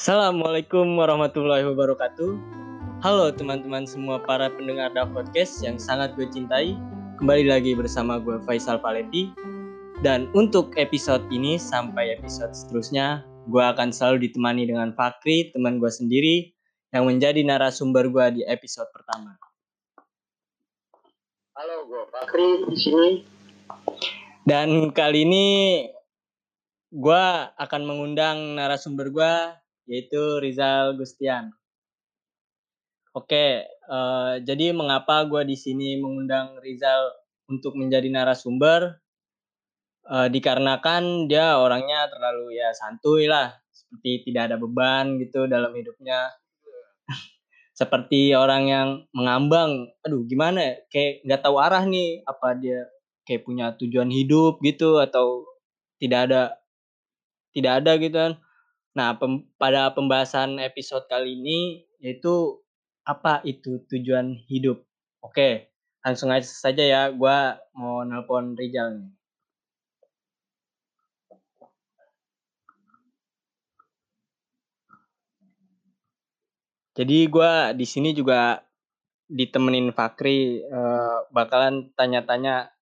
Assalamualaikum warahmatullahi wabarakatuh. Halo teman-teman semua para pendengar da podcast yang sangat gue cintai. Kembali lagi bersama gue Faisal Paletti. Dan untuk episode ini sampai episode seterusnya, gue akan selalu ditemani dengan Fakri, teman gue sendiri, yang menjadi narasumber gue di episode pertama. Halo, gue Fakri di sini. Dan kali ini gue akan mengundang narasumber gue yaitu Rizal Gustian. Oke, uh, jadi mengapa gue di sini mengundang Rizal untuk menjadi narasumber? Uh, dikarenakan dia orangnya terlalu ya santuy lah, seperti tidak ada beban gitu dalam hidupnya. seperti orang yang mengambang, aduh gimana ya, kayak nggak tahu arah nih, apa dia kayak punya tujuan hidup gitu atau tidak ada tidak ada gitu kan Nah, pem pada pembahasan episode kali ini yaitu apa itu tujuan hidup. Oke, langsung aja saja ya. Gua mau nelpon Rizal nih. Jadi gue di sini juga ditemenin Fakri uh, bakalan tanya-tanya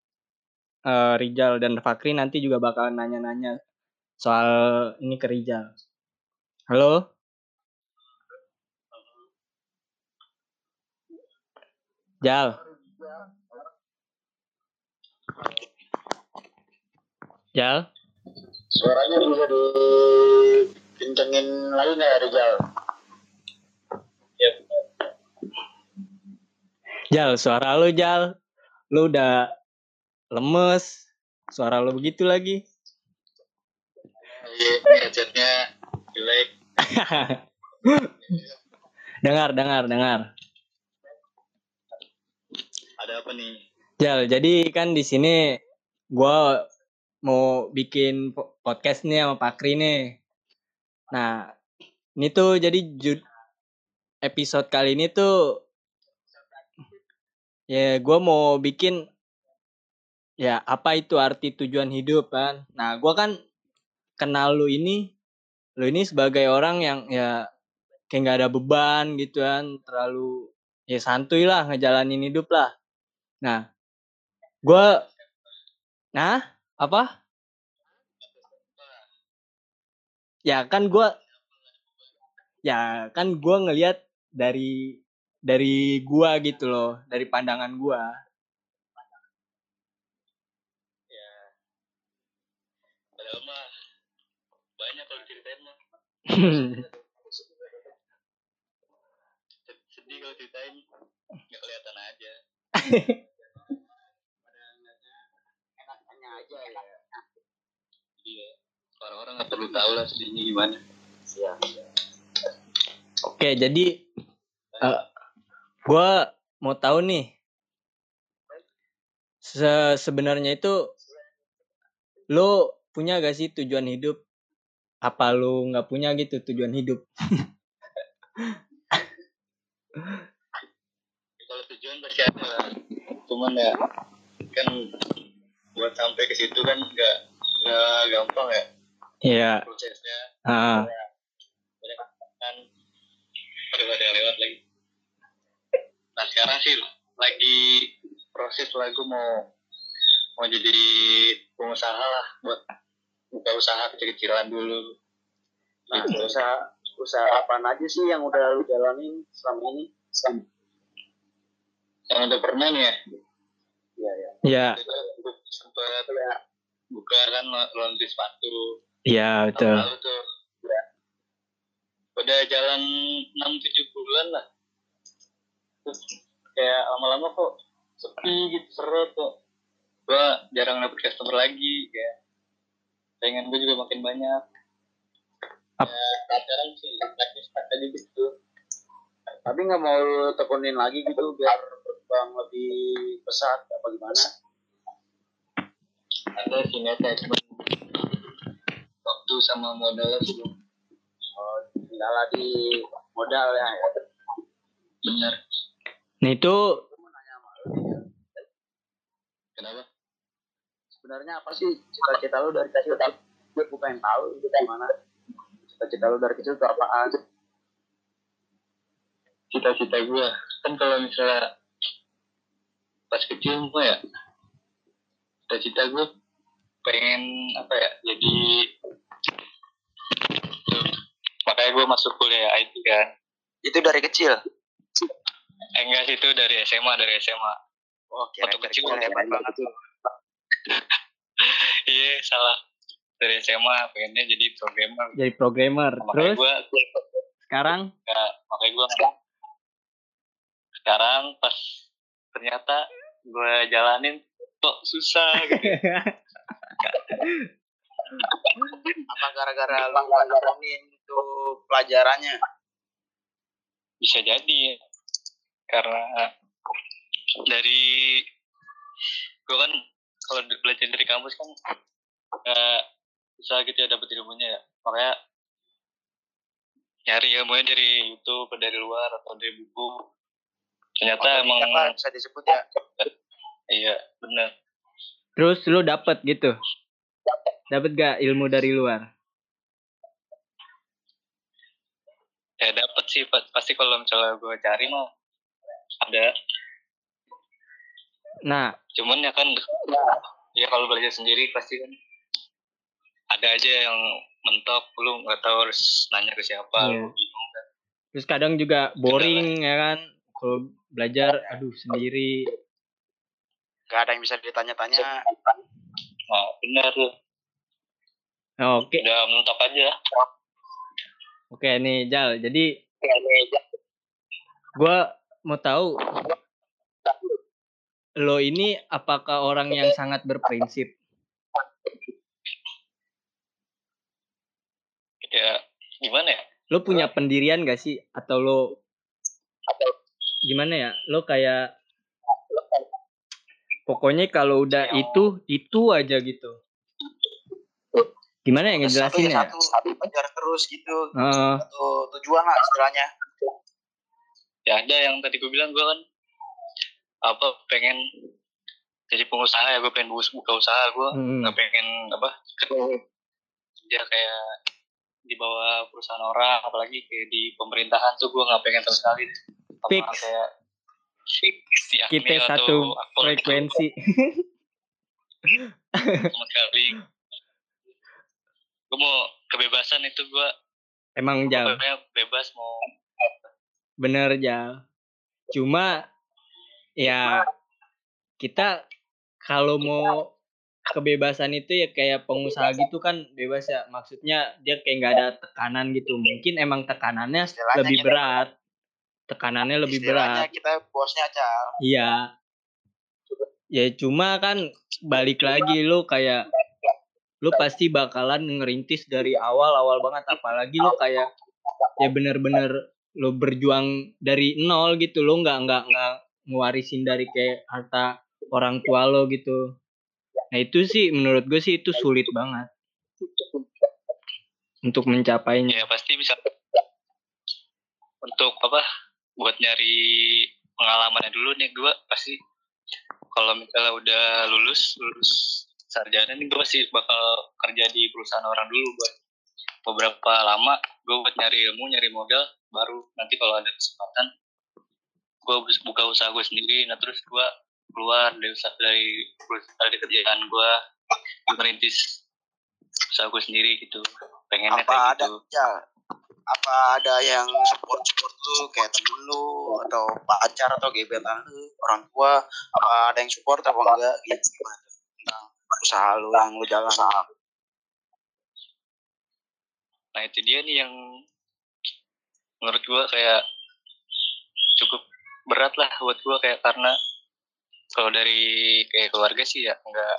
uh, Rizal dan Fakri nanti juga bakalan nanya-nanya soal ini ke Rizal. Halo? Jal. Jal. Suaranya bisa dikencengin lagi nggak ya, Rizal? Yep. Jal, suara lu Jal. Lu udah lemes. Suara lu begitu lagi. Iya, headsetnya jelek. dengar, dengar, dengar. Ada apa nih? Jal, jadi kan di sini gue mau bikin podcast nih sama Pak Kri nih. Nah, ini tuh jadi jud episode kali ini tuh ya gue mau bikin ya apa itu arti tujuan hidup kan. Nah, gue kan kenal lu ini lu ini sebagai orang yang ya kayak nggak ada beban gitu kan terlalu ya santuy lah ngejalanin hidup lah. Nah gue nah apa? Ya kan gue ya kan gue ngelihat dari dari gua gitu loh dari pandangan gua. Ya. Banyak sedih kalau ceritain nggak kelihatan aja. Enaknya aja ya iya orang-orang nggak perlu tahu lah sedihnya gimana. Siap, oke jadi uh, gue mau tahu nih. Se sebenarnya itu lo punya gak sih tujuan hidup apa lu nggak punya gitu tujuan hidup? Kalau tujuan pasti ada cuman ya kan buat sampai ke situ kan nggak nggak gampang ya. Iya. Prosesnya. Ah banyak kan lewat lagi. Nah sekarang sih lagi proses lagu mau mau jadi pengusaha lah buat buka usaha kecil-kecilan dulu. Nah. Gitu. usaha usaha apa aja sih yang udah lu jalanin selama ini? Yang udah pernah nih ya? Iya iya. Ya. sempat ya buka kan laundry sepatu. Iya betul. Lalu tuh ya. udah jalan enam tujuh bulan lah. Terus kayak lama-lama kok sepi gitu seret kok gua jarang dapet customer lagi kayak pengen gue juga makin banyak. Ap ya sekarang sih lagi stuck aja gitu. Tapi nggak mau tekunin lagi gitu biar berkembang lebih pesat apa gimana? Ada sih niatnya cuma waktu sama modalnya belum. Oh kendala di modal ya. Bener. Nah itu kenapa sebenarnya apa sih cita-cita lu dari kecil gue pengen tahu itu gimana. Cita-cita lu dari kecil tuh apaan? Cita-cita gue kan kalau misalnya pas kecil gue ya cita-cita gue pengen apa ya jadi tuh, makanya gue masuk kuliah IT kan. Itu dari kecil? Eh, enggak sih itu dari SMA dari SMA oh kira Waktu kecil udah hebat banget. tuh iya salah. Dari SMA pengennya jadi programmer. Jadi programmer. makanya Terus? gue sekarang? Ya, makanya gue sekarang pas ternyata gue jalanin kok susah gitu. Apa gara-gara lu gak nemuin itu pelajarannya? Bisa jadi ya. karena dari gue kan kalau belajar dari kampus kan eh, susah gitu ya dapet ilmunya ya. Makanya nyari ilmunya dari YouTube atau dari luar atau dari buku. Ternyata emang Otodidak lah bisa disebut ya. Iya bener. Terus lu dapet gitu. Dapet gak ilmu dari luar? ya dapet sih pa- pasti kalau misalnya gue cari mau ada Nah, cuman ya kan ya kalau belajar sendiri pasti kan ada aja yang mentok lu nggak tahu harus nanya ke siapa Iya. lu bingung kan terus kadang juga boring ya kan. Kalau belajar aduh sendiri. gak ada yang bisa ditanya-tanya nah benar tuh Nah, Oke, udah mentok aja oke nih Jal. Jadi gua mau tahu lo ini apakah orang yang sangat berprinsip? ya gimana ya Lo punya pendirian gak sih? Atau lo gimana ya? Lo kayak pokoknya kalau udah Yang- itu itu aja gitu. Gimana ya ngejelasin ya? satu, satu kejar terus gitu Heeh. satu tujuan lah istilahnya ya ada yang tadi gue bilang gue kan apa pengen jadi pengusaha ya gue pengen buka usaha gue Hmm. nggak pengen apa kerja kayak di bawah perusahaan orang apalagi kayak di pemerintahan tuh gue nggak pengen sama sekali deh. Sama Fix. kayak fix di Kita satu frekuensi. sama sekali gue mau kebebasan itu gue Emang pokoknya bebas mau bener Jal. Cuma ya kita kalau mau kebebasan itu ya kayak pengusaha gitu kan bebas ya maksudnya dia kayak nggak ada tekanan gitu. Mungkin emang tekanannya Istilahnya lebih berat tekanannya lebih berat. kita bosnya aja. Iya. Ya cuma kan balik lagi lu kayak lu pasti bakalan ngerintis dari awal awal banget. Apalagi lu kayak ya bener-bener lu berjuang dari nol gitu. Lu nggak nggak nggak ngewarisin dari kayak harta orang tua lo gitu. Nah itu sih menurut gue sih itu sulit banget. Untuk mencapainya. Ya pasti bisa. Untuk apa buat nyari pengalamannya dulu nih gue pasti kalau misalnya udah lulus lulus sarjana nih gue pasti bakal kerja di perusahaan orang dulu buat beberapa lama gue buat nyari ilmu nyari modal baru nanti kalau ada kesempatan gue buka usaha gue sendiri. Nah terus gue keluar dari usaha dari dari kerjaan gue merintis usaha gue sendiri gitu. Pengennya apa kayak ada gitu. ya apa ada yang support support lu kayak temen lu atau pacar atau gebetan lu orang tua? Apa ada yang support apa enggak? Gitu gimana tentang usaha lu yang lu jalan Nah itu dia nih yang menurut gua kayak cukup berat lah buat gua kayak karena kalau dari kayak keluarga sih ya nggak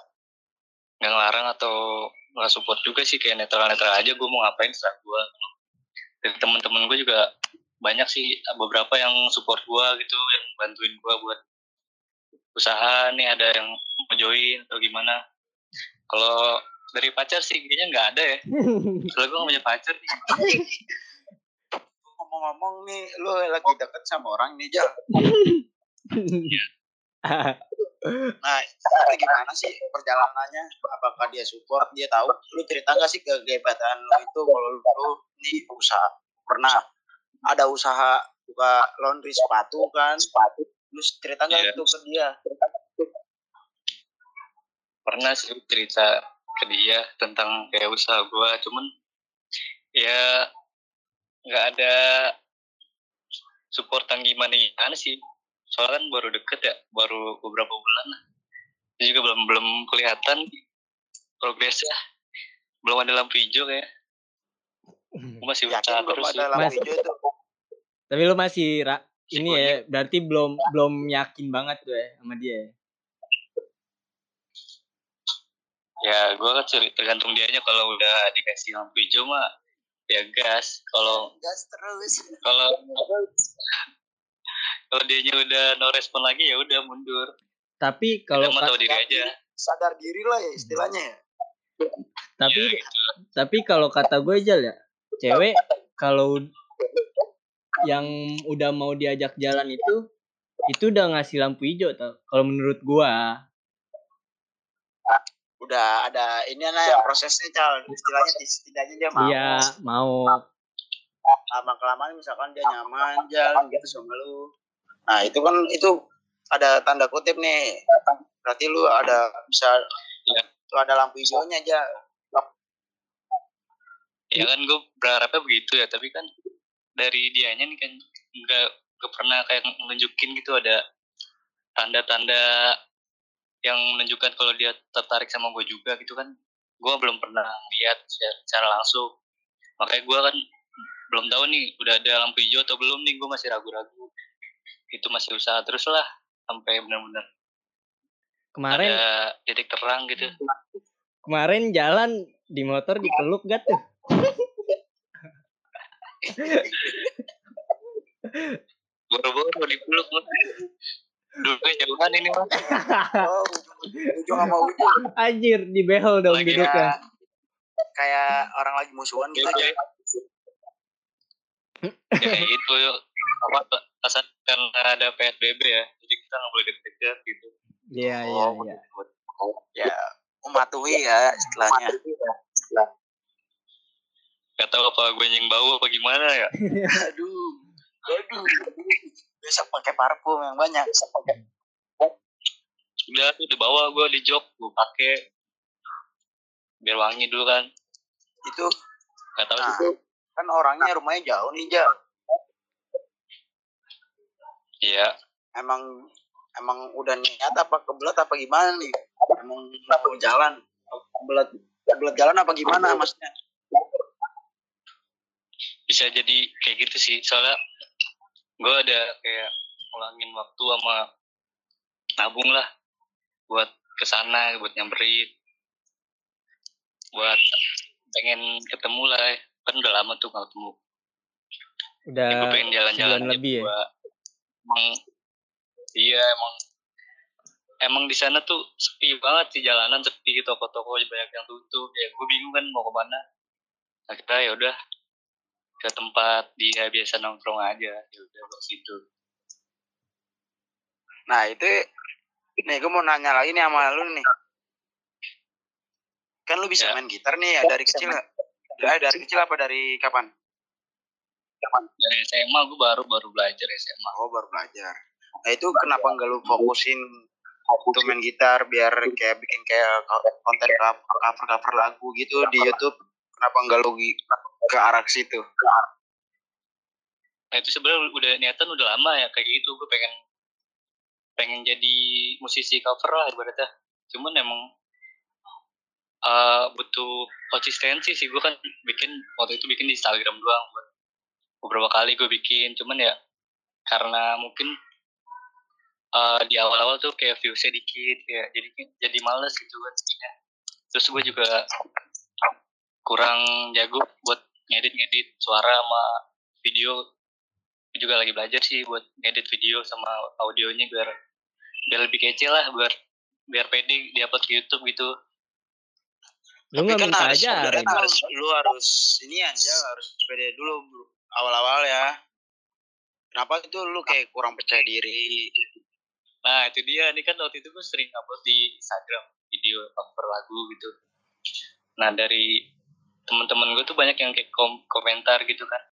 nggak ngelarang atau nggak support juga sih kayak netral netral aja gua mau ngapain serah gua. Dari teman-teman gue juga banyak sih beberapa yang support gua gitu yang bantuin gua buat usaha. Nih ada yang mau join atau gimana. Kalau dari pacar sih kayaknya nggak ada ya. Soalnya gue gak punya pacar nih ngomong-ngomong nih lu lagi deket sama orang nih Jal Nah, itu gimana sih perjalanannya? Apakah dia support? Dia tahu? Lu cerita nggak sih kegiatan lu itu kalau lu, lu ini usaha pernah ada usaha buka laundry sepatu kan? Sepatu. Lu cerita nggak Iya. itu ke dia? pernah sih cerita ke dia tentang kayak usaha gue cuman ya nggak ada supportan gimana gimana sih soalnya kan baru deket ya baru beberapa bulan Dia juga belum belum kelihatan progresnya belum ada lampu hijau kayak masih usaha belum terus ada sih lampu Mas. hijau itu? Tapi lu masih ra- ini ya, berarti belum belum yakin banget tuh ya sama dia. ya? ya gue kan tergantung dianya kalau udah dikasih lampu hijau mah ya gas kalau Gas terus. kalau kalau dianya udah no respon lagi ya udah mundur Tapi kalau ka- tahu diri aja Sadar diri lah ya istilahnya ya. tapi ya, gitu. tapi kalau kata gue aja ya, cewek kalau yang udah mau diajak jalan itu itu udah ngasih lampu hijau tau. Kalau menurut gua, Udah ada ini lah ya prosesnya cal. Istilahnya setidaknya dia mau. iya mau. lama kelamaan misalkan dia nyaman jalan gitu sama lu nah itu kan itu ada tanda kutip nih berarti lu ada bisa Iya. lu ada lampu hijaunya aja ya kan gue berharapnya begitu ya tapi kan dari dianya nih kan nggak nggak pernah kayak nunjukin gitu ada tanda-tanda yang menunjukkan kalau dia tertarik sama gue juga gitu kan. Gue belum pernah lihat secara, langsung. Makanya gue kan belum tahu nih udah ada lampu hijau atau belum nih gue masih ragu-ragu. Itu masih usaha terus lah sampai benar-benar Kemarin ada titik terang gitu. Kemarin jalan di motor dipeluk gak tuh? boro-boro dipeluk duduknya jauhan ini mah oh ujung sama ujung Anjir, di behel dong Lagi duduknya. kayak kayak orang lagi musuhan gitu. Aja ya kayak gitu yuk. Apa pas karena ada PSBB ya. Jadi kita nggak boleh deket-deket gitu. Iya, iya, Oh, iya. ya mematuhi ya istilahnya. Gak tahu apa gue yang bau apa gimana ya. Aduh aduh besok pakai parfum yang banyak udah tuh dibawa gue di jok gue pakai. Biar wangi dulu kan. Itu. Gak tahu nah, sih. kan orangnya rumahnya jauh nih jauh iya. Emang emang udah niat apa kebelet apa gimana nih? Emang mau jalan? Kebelet kebelet jalan apa gimana maksudnya? Bisa jadi kayak gitu sih. Soalnya gue ada kayak ngulangin waktu sama nabung lah buat ke sana buat nyamperin. Buat pengen ketemu lah kan udah lama tuh gak ketemu. Udah ya, gue pengen jalan-jalan lebih ya? emang iya emang emang di sana tuh sepi banget sih jalanan sepi toko-toko banyak yang tutup. Ya gue bingung kan mau ke mana akhirnya ya udah ke tempat dia biasa nongkrong aja ya udah ke situ nah itu nih gue mau nanya lagi nih sama lu nih. Kan lu bisa Ya. main gitar nih ya dari kecil ya Ya, dari kecil apa dari kapan? Dari SMA gue baru baru belajar SMA oh baru belajar. Nah itu kenapa nggak lu fokusin untuk main gitar biar kayak bikin kayak konten cover cover lagu gitu di YouTube kenapa nggak lu gi- ke arah ke situ? Nah itu sebenarnya udah niatan udah lama ya kayak gitu. Gue pengen pengen jadi musisi cover lah ibaratnya. Cuman emang eh, butuh konsistensi sih. Gue kan bikin waktu itu bikin di Instagram doang beberapa kali gue bikin. Cuman ya karena mungkin eh, di awal-awal tuh kayak viewsnya dikit ya jadi jadi males gitu kan. Terus gue juga kurang jago buat ngedit-ngedit suara sama video. Juga lagi belajar sih buat ngedit video sama audionya biar biar lebih kece lah biar biar pede diupload ke YouTube gitu. Lu nggak kan minta harus, aja. sebenarnya harus lu harus ini aja harus pede dulu bro. awal-awal ya. Kenapa itu lu kayak kurang percaya diri? Nah itu dia. Ini kan waktu itu gue sering upload di Instagram video cover lagu gitu. Nah dari teman-teman gue tuh banyak yang kayak kom komentar gitu kan